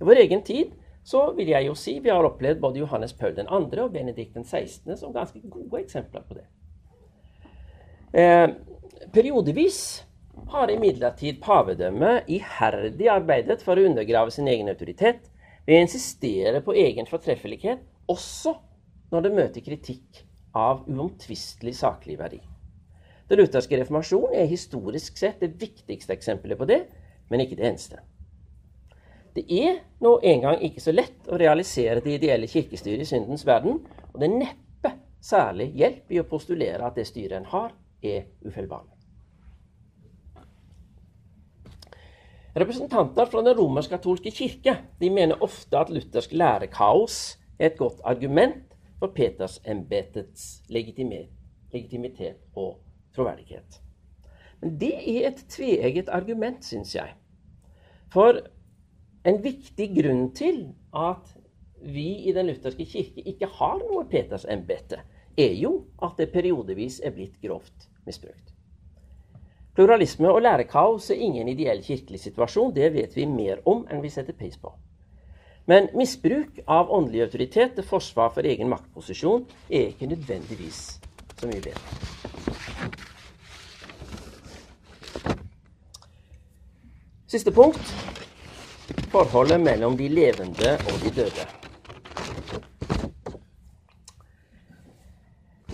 I vår egen tid så vil jeg jo si vi har opplevd både Johannes Paul 2. og Benedikt 16. som ganske gode eksempler på det. Eh, periodevis har imidlertid pavedømmet iherdig arbeidet for å undergrave sin egen autoritet ved å insistere på egen fortreffelighet, også når det møter kritikk av uomtvistelig saklig verdi. Den lutherske reformasjonen er historisk sett det viktigste eksempelet på det, men ikke det eneste. Det er nå engang ikke så lett å realisere det ideelle kirkestyret i syndens verden, og det er neppe særlig hjelp i å postulere at det styret en har, er ufeilbarlig. Representanter fra den romersk-katolske kirke de mener ofte at luthersk lærekaos er et godt argument for Petersembetets legitimitet og troverdighet. Men det er et tveegget argument, syns jeg. For en viktig grunn til at vi i Den lutherske kirke ikke har noe Petersembete, er jo at det periodevis er blitt grovt misbrukt. Pluralisme og lærekaos er ingen ideell kirkelig situasjon. Det vet vi mer om enn vi setter pris på. Men misbruk av åndelig autoritet til forsvar for egen maktposisjon er ikke nødvendigvis så mye bedre. Siste punkt forholdet mellom de levende og de døde.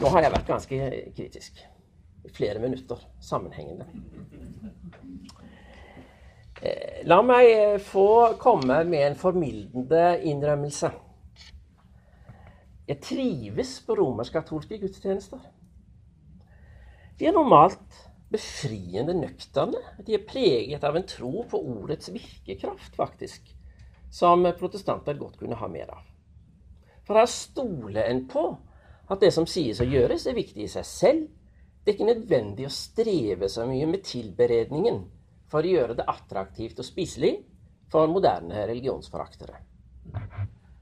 Nå har jeg vært ganske kritisk i flere minutter sammenhengende. Eh, la meg få komme med en formildende innrømmelse. Jeg trives på romersk-katolske gudstjenester. De er normalt befriende nøkterne. De er preget av en tro på ordets virkekraft, faktisk, som protestanter godt kunne ha mer av. For her stoler en på at det som sies og gjøres, er viktig i seg selv, det er ikke nødvendig å streve så mye med tilberedningen for å gjøre det attraktivt og spiselig for moderne religionsforaktere.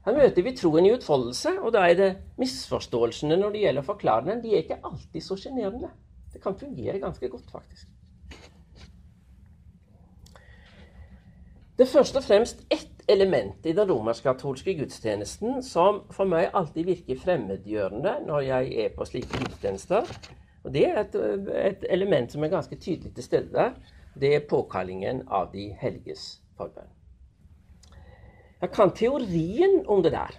Her møter vi troen i utfoldelse, og da er det misforståelsene når det gjelder å forklare den, de er ikke alltid så sjenerende. Det kan fungere ganske godt, faktisk. Det er først og fremst ett element i den romersk-katolske gudstjenesten som for meg alltid virker fremmedgjørende når jeg er på slike gudstjenester, og Det er et, et, element som er ganske tydelig til stede der. Det er påkallingen av de helges forbønn. Jeg kan teorien om det der.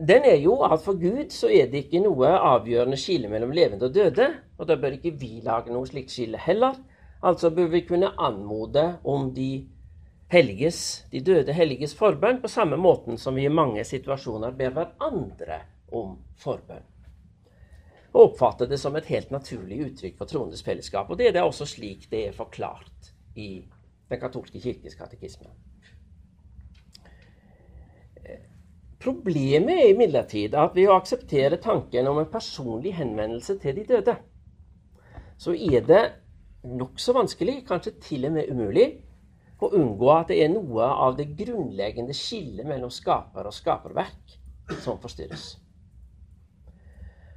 Den er jo at for Gud så er det ikke noe avgjørende skille mellom levende og døde. Og da bør ikke vi lage noe slikt skille heller. Altså bør vi kunne anmode om de helges, de døde helliges forbønn på samme måten som vi i mange situasjoner ber hverandre om forbønn og oppfatter det som et helt naturlig uttrykk for troendes fellesskap. Og det er det også slik det er forklart i Den katolske kirkes katekisme. Problemet er imidlertid at ved å akseptere tanken om en personlig henvendelse til de døde, så er det nokså vanskelig, kanskje til og med umulig, å unngå at det er noe av det grunnleggende skillet mellom skaper og skaperverk som forstyrres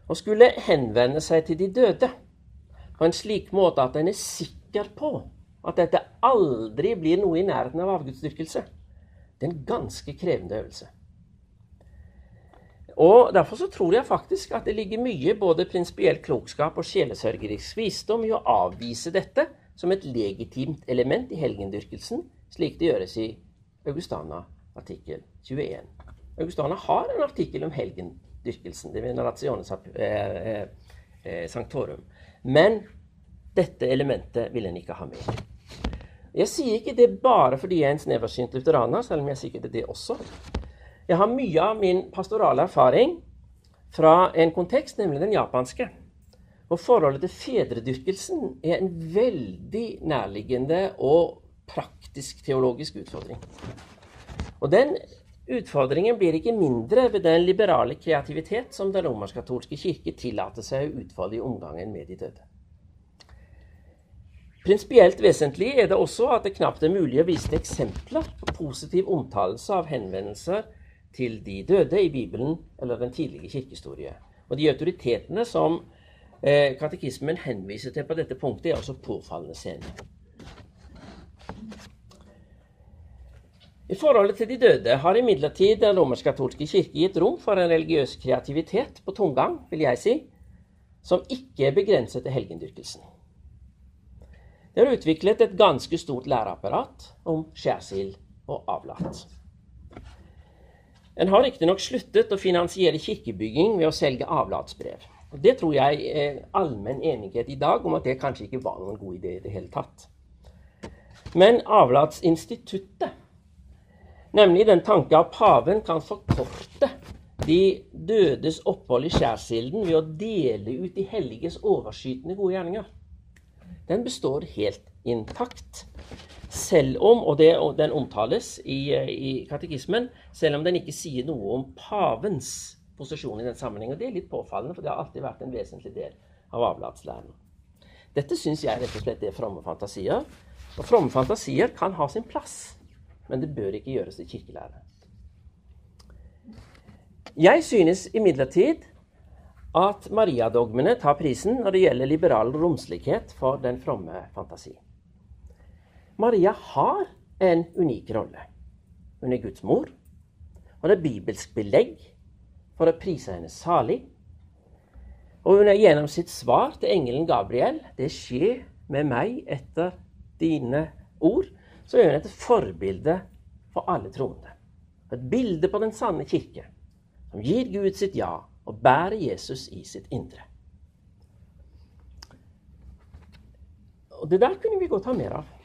Å skulle henvende seg til de døde på en slik måte at en er sikker på at dette aldri blir noe i nærheten av avgudsdyrkelse. Det er en ganske krevende øvelse. Og Derfor så tror jeg faktisk at det ligger mye både prinsipiell klokskap og sjelesørgerisk visdom i å avvise dette som et legitimt element i helgendyrkelsen, slik det gjøres i Augustana artikkel 21. Augustana har en artikkel om helgendyrkelsen, det er Venerationes eh, eh, sanctorum. Men dette elementet vil en ikke ha med. Jeg sier ikke det bare fordi jeg er en sneversynt lutheraner, selv om jeg sier det, det også. Jeg har mye av min pastorale erfaring fra en kontekst, nemlig den japanske. Og forholdet til fedredyrkelsen er en veldig nærliggende og praktisk teologisk utfordring. Og den utfordringen blir ikke mindre ved den liberale kreativitet som den romersk-katolske kirke tillater seg å utfolde i omgangen med de døde. Prinsipielt vesentlig er det også at det knapt er mulig å vise til eksempler på positiv omtalelse av henvendelser til de døde i Bibelen eller den tidlige kirkehistorie. Og de autoritetene som eh, katekismen henviser til på dette punktet, er altså påfallende sene. I forholdet til de døde har imidlertid den romersk-katolske kirke gitt rom for en religiøs kreativitet på tomgang, vil jeg si, som ikke er begrenset til helgendyrkelsen. Det har utviklet et ganske stort læreapparat om skjærsild og avlat. En har riktignok sluttet å finansiere kirkebygging ved å selge avlatsbrev. Og Det tror jeg er allmenn enighet i dag om at det kanskje ikke var noen god idé i det hele tatt. Men avlatsinstituttet, nemlig den tanke at paven kan forkorte de dødes opphold i skjærsilden ved å dele ut de helliges overskytende gode gjerninger, den består helt intakt. Selv om, og, det, og den omtales i, i, katekismen, selv om den ikke sier noe om pavens posisjon i den sammenheng. Og det er litt påfallende, for det har alltid vært en vesentlig del av avlatslæren. Dette syns jeg rett og slett er fromme fantasier. Og fromme fantasier kan ha sin plass, men det bør ikke gjøres til kirkelære. Jeg synes imidlertid at mariadogmene tar prisen når det gjelder liberal romslighet for den fromme fantasi. Maria har en unik rolle. Hun er Guds mor. Og det er bibelsk belegg for å prise henne salig. Og hun er gjennom sitt svar til engelen Gabriel 'Det skjer med meg etter dine ord', så er hun et forbilde for alle troende. Et bilde på den sanne kirke, som gir Gud sitt ja og bærer Jesus i sitt indre. Og Det der kunne vi godt ha mer av.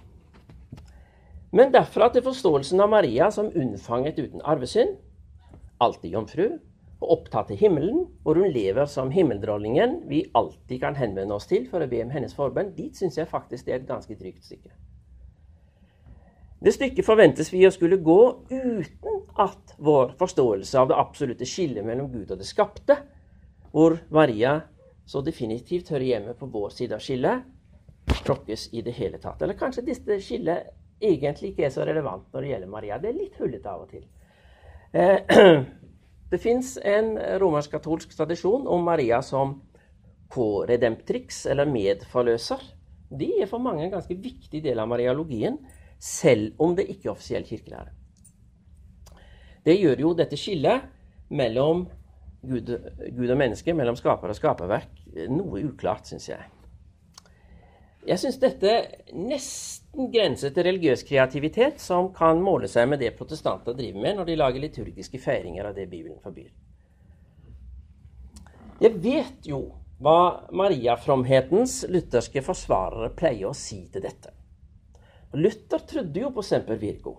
Men derfra til forståelsen av Maria som unnfanget uten arvesynd, alltid jomfru, og opptatt til himmelen, hvor hun lever som himmeldronningen vi alltid kan henvende oss til for å be om hennes forbønn, dit syns jeg faktisk det er et ganske trygt stykke. Det stykket forventes vi å skulle gå uten at vår forståelse av det absolutte skillet mellom Gud og det skapte, hvor Maria så definitivt hører hjemme på vår side av skillet, tråkkes i det hele tatt. Eller kanskje dette skillet egentlig ikke er så relevant når det gjelder Maria. Det er litt hullete av og til. Eh, det fins en romersk-katolsk tradisjon om Maria som co-redemptrix, eller medforløser. De er for mange en ganske viktig del av mariologien, selv om det ikke er offisiell kirkelære. Det gjør jo dette skillet mellom Gud, Gud og menneske, mellom skaper og skaperverk, noe uklart, syns jeg. Jeg syns dette nesten grenser til religiøs kreativitet som kan måle seg med det protestanter driver med når de lager liturgiske feiringer av det Bibelen forbyr. Jeg vet jo hva mariafromhetens lutherske forsvarere pleier å si til dette. Luther trodde jo på Semper Virgo.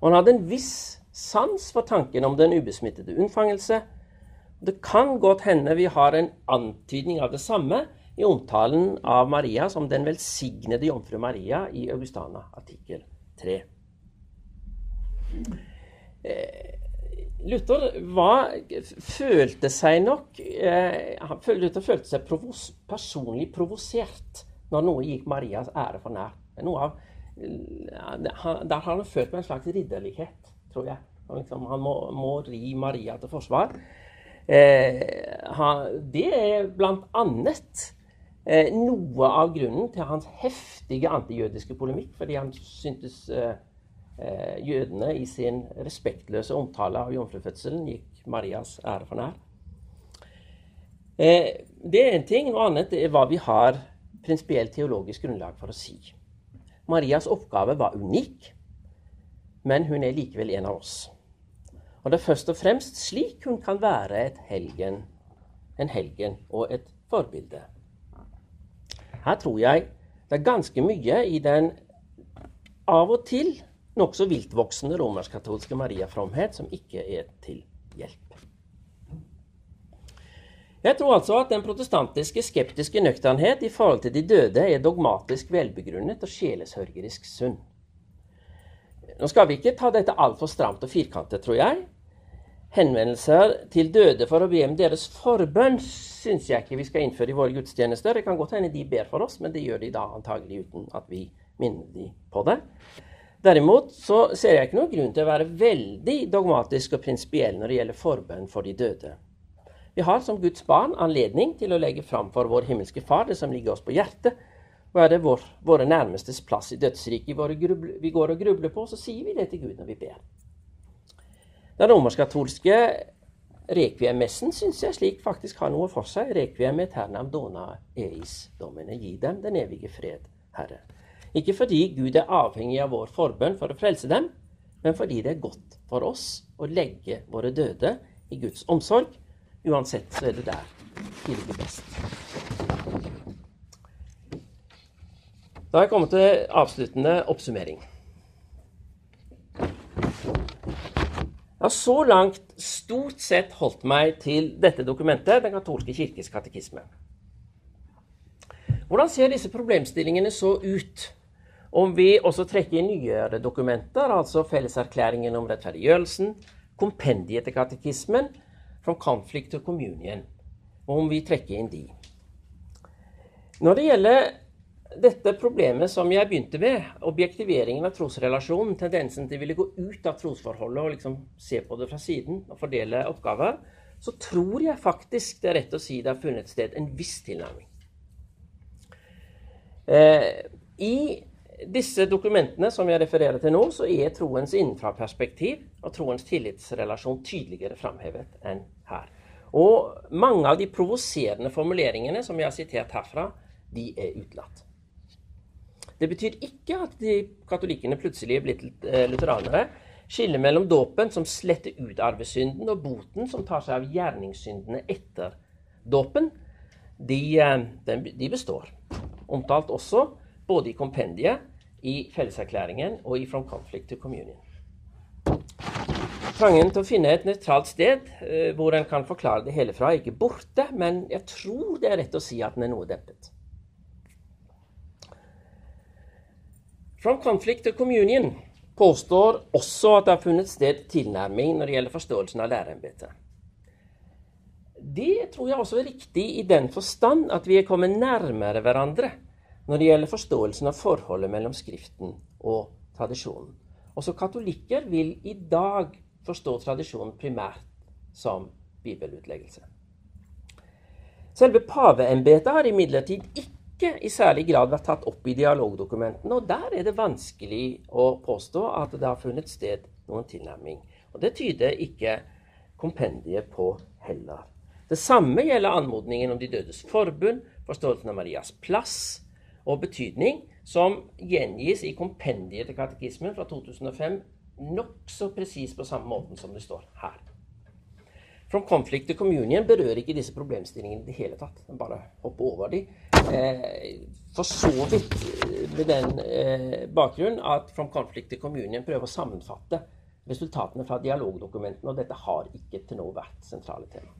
Og han hadde en viss sans for tanken om den ubesmittede unnfangelse. Det kan godt hende vi har en antydning av det samme i omtalen av Maria som den velsignede jomfru Maria i Augustana artikkel 3. Eh, Luther var, følte seg nok eh, Luther følte seg provos, personlig provosert når noe gikk Marias ære for nær. Noe av, der har han følt med en slags ridderlighet, tror jeg. Liksom, han må, må, ri Maria til forsvar. Eh, han, det er blant annet eh, noe av grunnen til hans heftige antijødiske polemikk, fordi han syntes eh, eh, jødene i sin respektløse omtale av jomfrufødselen gikk Marias ære for nær. Eh, det er én ting. Noe annet er hva vi har prinsipielt teologisk grunnlag for å si. Marias oppgave var unik, men hun er likevel en av oss. Og det er først og fremst slik hun kan være helgen, en helgen og et forbilde. Her tror jeg det er ganske mye i den av og til nokså viltvoksende romersk-katolske Maria-fromhet som ikke er til hjelp. Jeg tror altså at den protestantiske skeptiske nøkternhet i forhold til de døde er dogmatisk velbegrunnet og sjelesørgerisk sunn. Nå skal vi ikke ta dette altfor stramt og firkantet, tror jeg. Henvendelser til døde for å be om deres forbønn syns jeg ikke vi skal innføre i våre gudstjenester. Det kan godt hende de ber for oss, men det gjør de da antagelig uten at vi minner de på det. Derimot så ser jeg ikke noen grunn til å være veldig dogmatisk og prinsipiell når det gjelder forbønn for de døde. Vi har som Guds barn anledning til å legge fram for vår himmelske Far det som ligger oss på hjertet. Og er det vår, våre nærmestes plass i dødsriket vi går og grubler på, så sier vi det til Gud når vi ber. Den romersk-katolske rekviemessen syns jeg slik faktisk har noe for seg. Rekviem eternam dona eis domine. Gi dem den evige fred, Herre. Ikke fordi Gud er avhengig av vår forbønn for å frelse dem, men fordi det er godt for oss å legge våre døde i Guds omsorg Uansett så er det der de ligger best. Da har jeg kommet til avsluttende oppsummering. Har så langt stort sett holdt meg til dette dokumentet, Den katolske kirkes katekisme. Hvordan ser disse problemstillingene så ut om vi også trekker inn nyere dokumenter, altså felleserklæringen om rettferdiggjørelsen, kompendiet til katekismen from conflict to communion, og om vi trekker inn de. Når det gjelder dette problemet som jeg begynte med, objektiveringen av trosrelasjonen, tendensen til å ville gå ut av trosforholdet og liksom se på det fra siden og fordele oppgaver, så tror jeg faktisk det er rett å si det har funnet sted en viss tilnærming. Eh, I disse dokumentene som jeg refererer til nå, så er troens innenfraperspektiv og troens tillitsrelasjon tydeligere framhevet enn her. Og mange av de provoserende formuleringene som jeg har sitert herfra, de er utelatt. Det betyr ikke at de katolikkene plutselig er blitt eh, lutheranere. Skillet mellom dåpen, som sletter ut arvesynden, og boten, som tar seg av gjerningssyndene etter dåpen, de, eh, de består. Omtalt også både i kompendiet, i felleserklæringen og i From Conflict to Communion. Trangen til å finne et nøytralt sted eh, hvor en kan forklare det hele fra, er ikke borte, men jeg tror det er rett å si at den er noe dempet. From Conflict to Communion påstår også at det har funnet sted tilnærming når det gjelder forståelsen av lærerembetet. Det tror jeg også er riktig i den forstand at vi er kommet nærmere hverandre når det gjelder forståelsen av forholdet mellom Skriften og tradisjonen. Også katolikker vil i dag forstå tradisjonen primært som bibelutleggelse. Selve paveembetet har imidlertid ikke i særlig grad vært tatt opp i dialogdokumentene, og der er det vanskelig å påstå at det har funnet sted noen tilnærming. Og det tyder ikke kompendiet på heller. Det samme gjelder anmodningen om De dødes forbund, forståelsen av Marias plass og betydning, som gjengis i kompendiet til katekismen fra 2005 nokså presis på samme måten som det står her. From Conflict to Communion berører ikke disse problemstillingene i det hele tatt. Den bare hopper over de. Eh, for så vidt eh, med den eh, bakgrunn at From Conflict to Communion prøver å sammenfatte resultatene fra dialogdokumentene, og dette har ikke til nå vært sentrale tema.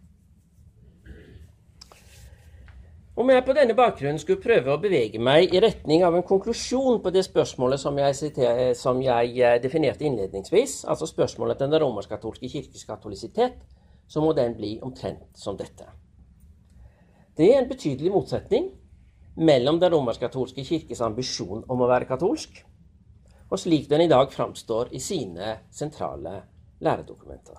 Om jeg på denne bakgrunnen skulle prøve å bevege meg i retning av en konklusjon på det spørsmålet som jeg, siter, som jeg definerte innledningsvis, altså spørsmålet til den romersk-katolske kirkes katolisitet, så må den bli omtrent som dette. Det er en betydelig motsetning mellom den romersk-katolske kirkes ambisjon om å være katolsk, og slik den i dag framstår i sine sentrale læredokumenter.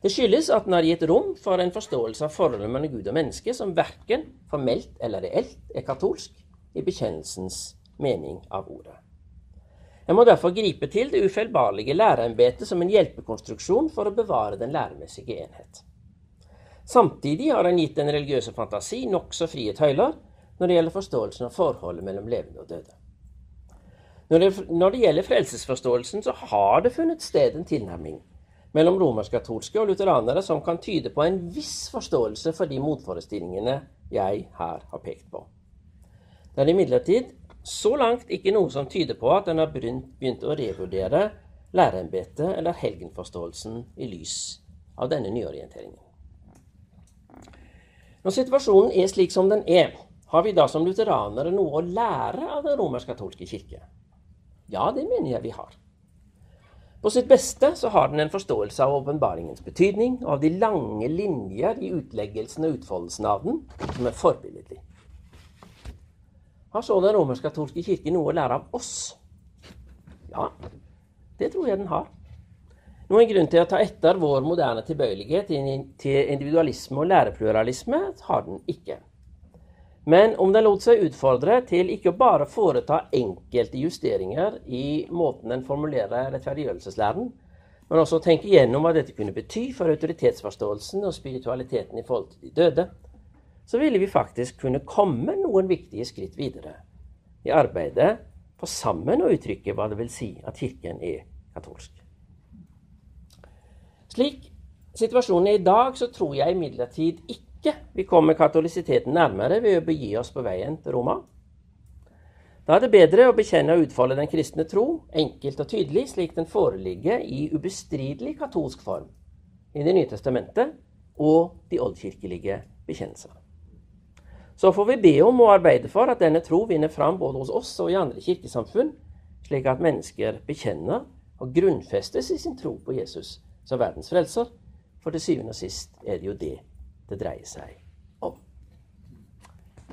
Det skyldes at den har gitt rom for en forståelse av forholdet mellom Gud og menneske som verken formelt eller reelt er katolsk i bekjennelsens mening av ordet. En må derfor gripe til det ufeilbarlige lærerembetet som en hjelpekonstruksjon for å bevare den læremessige enhet. Samtidig har en gitt den religiøse fantasi nokså frie tøyler når det gjelder forståelsen av forholdet mellom levende og døde. Når det, når det gjelder frelsesforståelsen, så har det funnet sted en tilnærming mellom romersk-katolske og lutheranere som kan tyde på en viss forståelse for de motforestillingene jeg her har pekt på. Det er imidlertid så langt ikke noe som tyder på at en har begynt å revurdere lærerembetet eller helgenforståelsen i lys av denne nyorienteringen. Når situasjonen er slik som den er, har vi da som lutheranere noe å lære av den romersk-katolske kirke? Ja, det mener jeg vi har. På sitt beste så har den en forståelse av åpenbaringens betydning og av de lange linjer i utleggelsen og utfoldelsen av den, som er forbilledlig. Har så den romersk-katolske kirke noe å lære av oss? Ja, det tror jeg den har. Noen grunn til å ta etter vår moderne tilbøyelighet til individualisme og lærepluralisme har den ikke. Men om den lot seg utfordre til ikke bare å foreta enkelte justeringer i måten den formulerer rettferdiggjørelseslæren, men også tenke gjennom hva dette kunne bety for autoritetsforståelsen og spiritualiteten i forhold til de døde, så ville vi faktisk kunne komme noen viktige skritt videre i arbeidet for sammen å uttrykke hva det vil si at Kirken er katolsk. Slik situasjonen er i dag, så tror jeg imidlertid ikke vi kommer katolisiteten nærmere ved å begi oss på veien til Roma. Da er det bedre å bekjenne og utfolde den kristne tro enkelt og tydelig, slik den foreligger i ubestridelig katolsk form i Det nye testamentet og de oldkirkelige bekjennelser. Så får vi be om og arbeide for at denne tro vinner fram både hos oss og i andre kirkesamfunn, slik at mennesker bekjenner og grunnfestes i sin tro på Jesus som verdens frelser. For til syvende og sist er det jo det det dreier seg